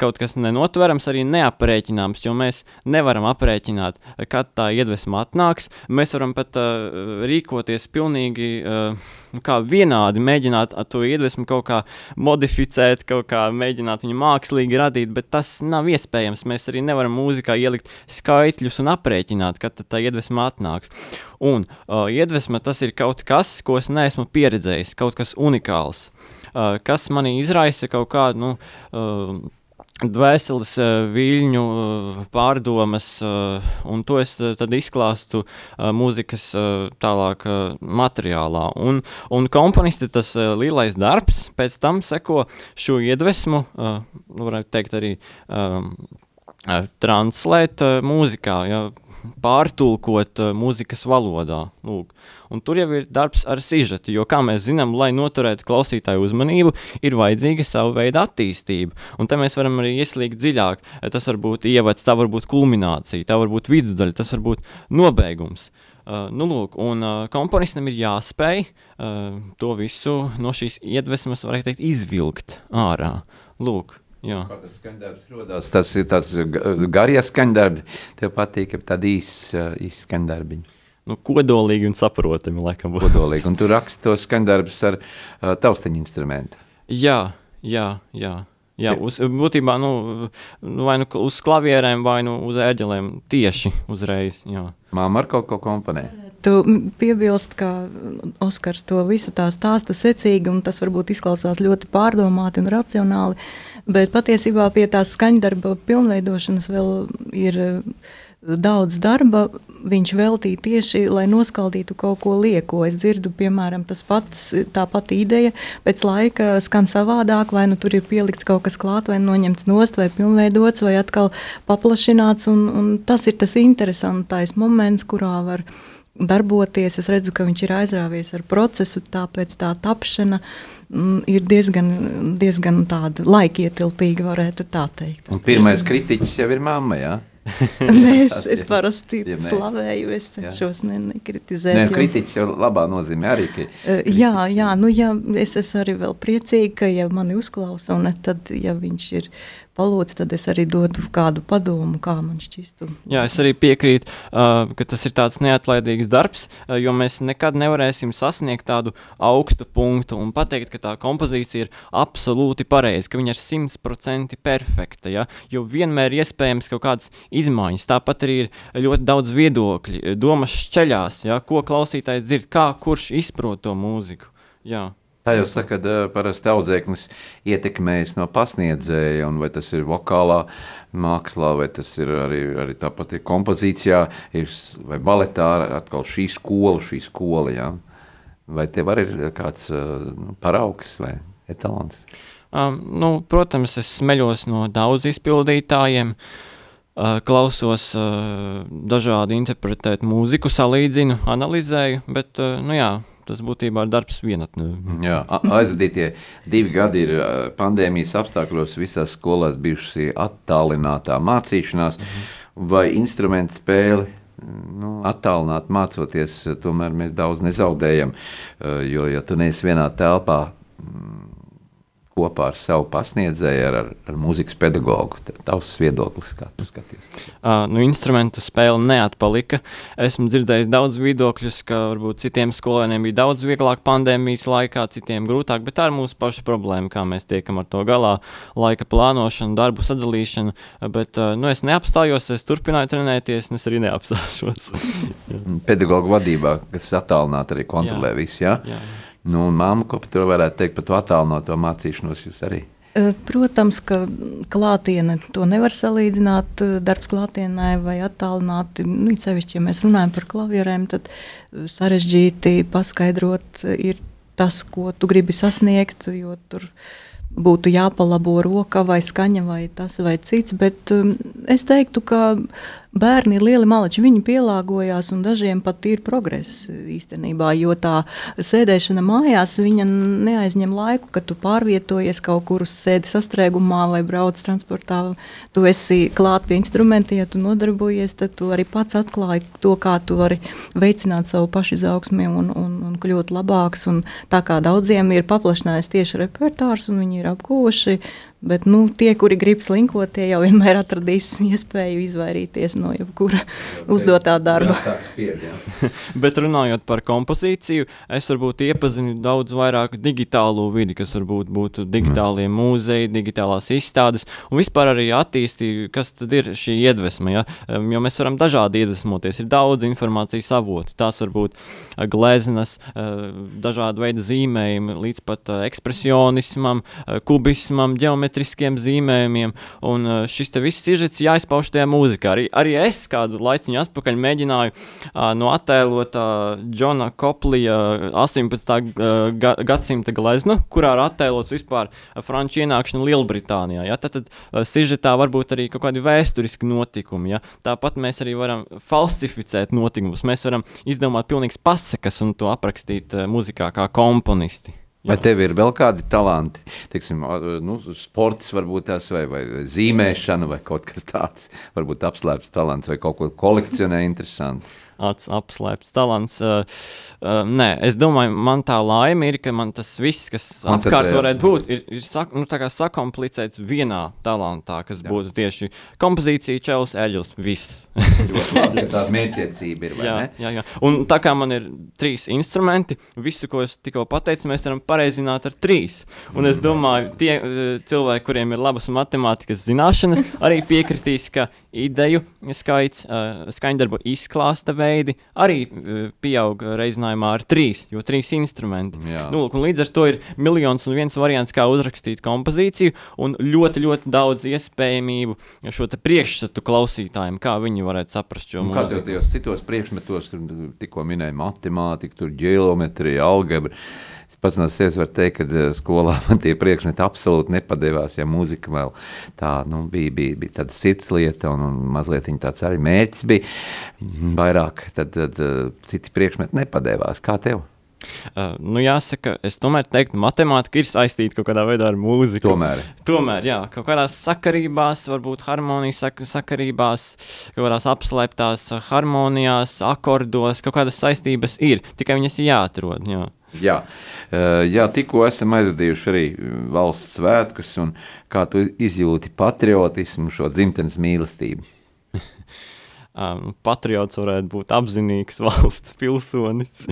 kaut kas nenotverams, arī neaprēķināms, jo mēs nevaram aprēķināt, kad tā iedvesma atnāks. Mēs varam pat uh, rīkoties pilnīgi uh, kā vienādi, mēģināt to iedvesmu kaut kā modificēt, kaut kā mēģināt viņu mākslīgi radīt, bet tas nav iespējams. Mēs arī nevaram mūzikā ielikt skaitļus un aprēķināt, kad tā iedvesma atnāks. Un uh, iedvesma tas ir kaut kas, ko es neesmu pieredzējis, kaut kas unikāls, uh, kas manī izraisa kaut kādu. Nu, uh, Dvēseles viļņu pārdomas, un to es tad izklāstu mūzikas tālāk materiālā. Un, un komponisti tas lielais darbs, pēc tam seko šo iedvesmu, varētu teikt arī translēt mūzikā, ja, pārtulkot uh, mūzikas valodā. Lūk. Un tur jau ir darbs ar sižetu, jo, kā mēs zinām, lai noturētu klausītāju uzmanību, ir vajadzīga sava veida attīstība. Un te mēs varam arī ieslīgt dziļāk. Tas var būt ievads, tā var būt kulminācija, tā var būt vidusdaļa, tas var būt nobeigums. Uh, nu, lūk, un uh, komponistam ir jāspēj uh, to visu no šīs iedvesmas, varētu teikt, izvilkt ārā. Lūk, tas skaņdarbs rodās? Tas ir tāds garie skaņdarbi. Tev patīk tādi īsi īs skaņdarbiņi. Nu, kodolīgi un saprotami, laikam. Kodolīgi. Un tu raksti to skaņdarbus ar uh, taustiņu instrumentu. Jā, jā, jā. Jā, uz, būtībā nu, nu, vai nu uz klavierēm, vai nu uz ēģelēm tieši uzreiz. Jā. Māma ar kaut ko komponē? gribētu piebilst, ka Oskars to visu tā stāsta secīgi, un tas varbūt izklausās ļoti pārdomāti un racionāli, bet patiesībā pie tās skaņdarba pilnveidošanas vēl ir daudz darba. Viņš veltīja tieši, lai noskaldītu kaut ko lieko. Es dzirdu, piemēram, tas pats, tā pati ideja. Pēc laika skan savādāk, vai nu tur ir pielikts kaut kas klāt, vai noņemts nost, vai pilnveidots, vai atkal paplašināts, un, un tas ir tas interesantais moments, kurā var darboties. Es redzu, ka viņš ir aizrāvies ar procesu, tāpēc tā tapšana mm, ir diezgan, diezgan tāda laikietilpīga, varētu tā teikt. Un pirmais kritiķis jau ir mamma, jā? Nē, es, es parasti ja slavēju, es cenšos ne, nekritizēt. Nē, kritiķis jau labā nozīmē arī, ka... Uh, jā, jā, nu jā, es esmu arī vēl priecīga, ka ja mani uzklausa, un tad, ja viņš ir palūdz, tad es arī dodu kādu padomu, kā man šķistu. Jā, es arī piekrītu, uh, ka tas ir tāds neatlaidīgs darbs, uh, jo mēs nekad nevarēsim sasniegt tādu augstu punktu un pateikt, ka tā kompozīcija ir absolūti pareiza, ka viņa ir simtprocentīgi perfekta, ja? jo vienmēr ir iespējams kaut kādas izmaiņas. Tāpat arī ir ļoti daudz viedokļu, domas šķeļās, ja? ko klausītājs dzird, kā kurš izprot to mūziku. Jā. Tā jau saka, ka parasti audzēknis ietekmējas no pasniedzēja, un vai tas ir vokālā mākslā, vai tas ir arī, arī tāpat ir kompozīcijā, ir, vai baletā, atkal šī skola, šī skola, jā. Vai tev arī ir kāds nu, paraugs vai etalons? Um, nu, protams, es smeļos no daudz izpildītājiem, uh, klausos uh, dažādi interpretēt mūziku, salīdzinu, analizēju, bet, uh, nu jā, tas būtībā ir darbs vienatnē. Jā, aizdītie divi gadi ir pandēmijas apstākļos visās skolās bijusi attālinātā mācīšanās mhm. vai instrumentu spēle. Nu, attālināt, mācoties, tomēr mēs daudz nezaudējam. Jo, ja tu neesi vienā telpā, kopā ar savu pasniedzēju, ar, ar, ar mūzikas pedagogu. Tavs viedoklis, kā tu skaties? Uh, nu, instrumentu spēle neatpalika. Esmu dzirdējis daudz viedokļus, ka varbūt citiem skolēniem bija daudz vieglāk pandēmijas laikā, citiem grūtāk, bet tā ir mūsu paša problēma, kā mēs tiekam ar to galā. Laika plānošana, darbu sadalīšana, bet uh, nu, es neapstājos, es turpināju trenēties, un es arī neapstāšos. Pedagogu vadībā, kas attālināti arī kontrolē visu, jā? Jā, jā. Nu, un māma, ko par to varētu teikt, par to attālināto mācīšanos jūs arī? Protams, ka klātiene to nevar salīdzināt. Darbs klātienē vai attālināti, nu, sevišķi, ja mēs runājam par klavierēm, tad sarežģīti paskaidrot ir tas, ko tu gribi sasniegt, jo tur būtu jāpalabo roka vai skaņa vai tas vai cits. Bet es teiktu, ka bērni ir lieli maleči, viņi pielāgojās, un dažiem pat ir progress īstenībā, jo tā sēdēšana mājās neaizņem laiku, kad tu pārvietojies kaut kur uz sēdi sastrēgumā vai brauc transportā. Tu esi klāt pie instrumenta, ja tu nodarbojies, tad tu arī pats atklāji to, kā tu vari veicināt savu pašizaugsmi un, un, un kļūt labāks. Un tā kā daudziem ir paplašinājies tieši repertārs, un viņi ir apguvuši Bet nu, tie, kuri grib slinkot, tie jau vienmēr atradīs iespēju izvairīties no jebkura uzdotā darba. Bet runājot par kompozīciju, es varbūt iepazinu daudz vairāk digitālo vidi, kas varbūt būtu digitālie mm. mūzeji, digitālās izstādes un vispār arī attīstīju, kas tad ir šī iedvesma. Ja? Jo mēs varam dažādi iedvesmoties, ir daudz informācijas avoti. Tās var būt gleznas, dažādu veidu zīmējumi, līdz pat ekspresionismam, kubismam, ģeometrijam geometriskiem zīmējumiem, un uh, šis viss sižets jāizpauž tajā mūzikā. Arī, arī es kādu laiciņu atpakaļ mēģināju uh, no attēlota Džona Koplija 18. Uh, gadsimta gleznu, kurā ir attēlots vispār franču ienākšana Lielbritānijā. Ja? Tad, tad sižetā varbūt arī kaut kādi vēsturiski notikumi. Ja? Tāpat mēs arī varam falsificēt notikumus. Mēs varam izdomāt pilnīgas pasakas un to aprakstīt mūzikā kā komponisti. Vai tev ir vēl kādi talanti? Teiksim, nu, sports varbūt tas, vai, vai zīmēšana, vai kaut kas tāds. Varbūt apslēpts talants, vai kaut ko kolekcionē interesanti apslēpts talants. Uh, uh, nē, es domāju, man tā laime ir, ka man tas viss, kas apkārt varētu būt, ir, ir sak, nu, sakomplicēts vienā talantā, kas Jā. būtu tieši kompozīcija, čels, eļļus, viss. Tāda mētiecība ir. Jā, jā, jā. Un tā kā man ir trīs instrumenti, visu, ko es tikko pateicu, mēs varam pareizināt ar trīs. Un es domāju, tie cilvēki, kuriem ir labas matemātikas zināšanas, arī piekritīs, ka ideju skaits, skaņdarbu izklāsta veidi arī pieaug reizinājumā ar trīs, jo trīs instrumenti. Jā. Nu, lūk, līdz ar to ir miljons un viens variants, kā uzrakstīt kompozīciju, un ļoti, ļoti daudz iespējamību šo priekšstatu klausītājiem, kā viņi varētu saprast šo mūziku. Kādos citos priekšmetos, tur tikko minēja matemātika, tur ģeometrija, algebra. Es pats no sevis varu teikt, ka eh, skolā man tie priekšmeti absolūti nepadevās. Ja mūzika vēl tā nu, bija, bija, bija tāda sirds lieta, un, un mazliet tāds arī mērķis bija vairāk, tad, tad uh, citi priekšmeti nepadevās. Kā tev? Uh, nu, jāsaka, es tomēr teiktu, ka matemātika ir saistīta kaut kādā veidā ar mūziku. Tomēr, tomēr jā, kaut kādās sakarībās, varbūt harmonijas sak sakarībās, kaut kādās apslēptās harmonijās, akordos, kaut kādas saistības ir. Tikai viņas ir jāatrod. Jā. Jā, uh, jā tikko esam aizvadījuši arī valsts svētkus, un kā tu izjūti patriotismu, šo dzimtenes mīlestību? Um, patriots varētu būt apzinīgs valsts pilsonis.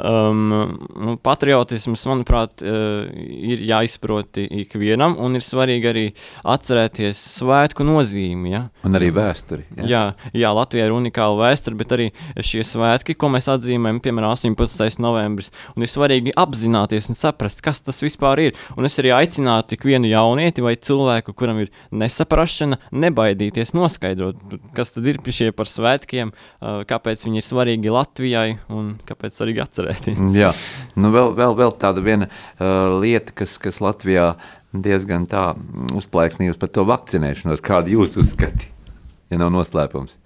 um, nu, patriotisms, manuprāt, uh, ir jāizprot ikvienam, un ir svarīgi arī atcerēties svētku nozīmi. Ja? Un arī vēsturi. Jā, jā, jā Latvijā ir unikāla vēsture, bet arī šie svētki, ko mēs atzīmējam, piemēram, 18. novembris, un ir svarīgi apzināties un saprast, kas tas vispār ir. Un es arī aicinātu ikvienu jaunieti vai cilvēku, kuram ir nesaprašana, nebaidīties noskaidrot, kas tad ir šie par svētkiem, kāpēc viņi ir svarīgi Latvijai un kāpēc svarīgi atcerēties. Jā, nu vēl, vēl, vēl tāda viena lieta, kas, kas Latvijā diezgan tā uzplaiksnījusi par to vakcinēšanos. Kādu jūs uzskati, ja nav noslēpums?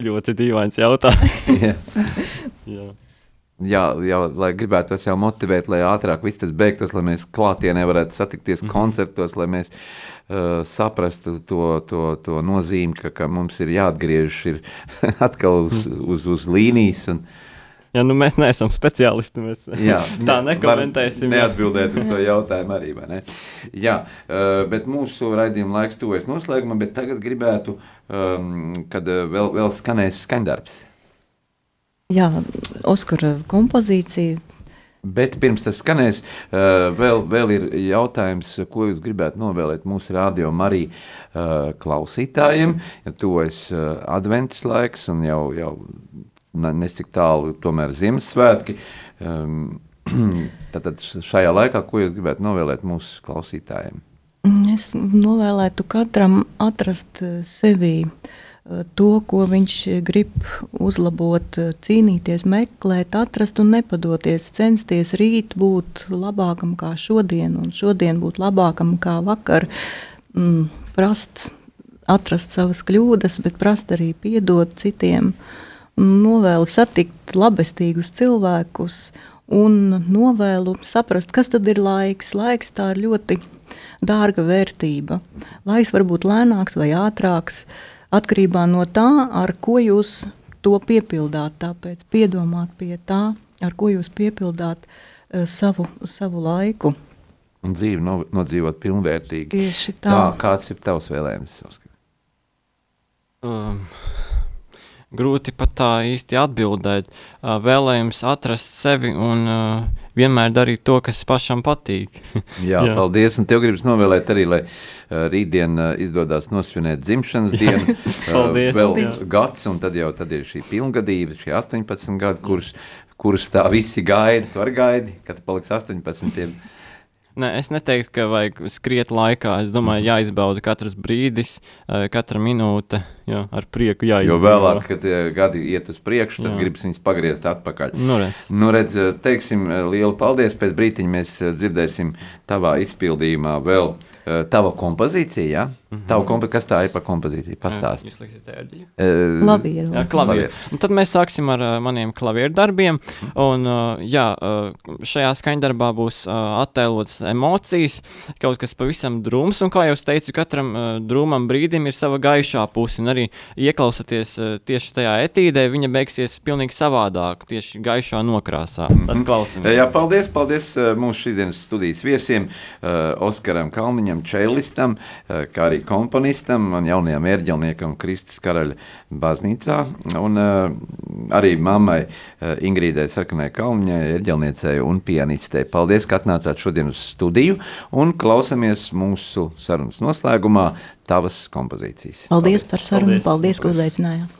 Ļoti dīvains jautājums. Jā jā, jau, lai gribētu tas jau motivēt, lai ātrāk viss tas beigtos, lai mēs klātienē varētu satikties mm -hmm. koncertos, lai mēs uh, saprastu to, to, to nozīmi, ka, ka mums ir jāatgriežas ir atkal uz, mm. uz, uz līnijas. Un, Ja, nu mēs neesam speciālisti. Mēs jā, tā nekomentēsim. Neatbildēt uz to jautājumu arī. Ne? Jā, uh, bet mūsu raidījuma laiks tuvojas noslēgumam, bet tagad gribētu, um, kad uh, vēl, vēl skanēs skaņdarbs. Jā, Oskara kompozīcija. Bet pirms tas skanēs, eh, vēl, vēl ir jautājums, ko jūs gribētu novēlēt mūsu radio arī eh, klausītājiem. Ja tuvojas eh, adventas laiks un jau, jau nesik tālu tomēr Ziemassvētki. Ehm, Tātad šajā laikā, ko jūs gribētu novēlēt mūsu klausītājiem? Es novēlētu katram atrast sevī uh, to, ko viņš grib uzlabot, cīnīties, meklēt, atrast un nepadoties, censties rīt būt labākam kā šodien, un šodien būt labākam kā vakar, mm, prast atrast savas kļūdas, bet prast arī piedot citiem, novēlu satikt labestīgus cilvēkus un novēlu saprast, kas tad ir laiks. Laiks tā ir ļoti dārga vērtība. Laiks var būt lēnāks vai ātrāks, uh, atkarībā no tā, ar ko jūs to piepildāt. Tāpēc piedomāt pie tā, ar ko jūs piepildāt uh, savu, savu laiku. Un dzīvi no, nodzīvot pilnvērtīgi. Tieši tā. tā. Kāds ir tavs vēlējums? Um, grūti pat tā īsti atbildēt. Vēlējums atrast sevi un vienmēr darīt to, kas pašam patīk. Jā, Jā, paldies. Un tev gribas novēlēt arī, lai rītdien izdodas nosvinēt dzimšanas dienu. paldies. Vēl paldies. gads, un tad jau tad ir šī pilngadība, šie 18 gadi, kurus, kurus tā visi gaida. Tu arī gaidi, kad paliks 18. Ne, es neteiktu, ka vajag skriet laikā. Es domāju, mhm. jāizbauda katrs brīdis, katra minūte. Jā, ar prieku jāizdara. Jo vēlāk, kad gadi iet uz priekšu, tad jā. gribas viņus pagriezt atpakaļ. Nu, redz. Nu, redz, teiksim, lielu paldies. Pēc brīdiņa mēs dzirdēsim tavā izpildījumā vēl tava kompozīcija. Ja? Mm -hmm. Tavu kompo kas tā ir par kompozīciju? Pastāst. Jūs liksiet ērģi? Uh, klavieru. Jā, klavieru. Un tad mēs sāksim ar uh, maniem klavieru darbiem. Un, uh, jā, uh, šajā skaņdarbā būs uh, attēlotas emocijas, kaut kas pavisam drūms. Un kā jau teicu, katram uh, drūmam brīdim ir sava gaišā puse. Un arī ieklausoties uh, tieši tajā etīdē, viņa beigsies pilnīgi savādāk, tieši gaišā nokrāsā. Mm -hmm. Tad klausamies. Jā, paldies, paldies mūsu šīsdienas studijas viesiem, uh, Oskaram Kalniņam, čēlistam, kā arī komponistam un jaunajam ērģelniekam Kristus Karaļa baznīcā. Un arī mammai Ingrīdai Sarkanai Kalniņai, ērģelniecei un pianistei. Paldies, ka atnācāt šodien uz studiju un klausamies mūsu sarunas noslēgumā tavas kompozīcijas. Paldies, paldies. par sarunu, paldies, paldies, paldies ka uzaicinājāt.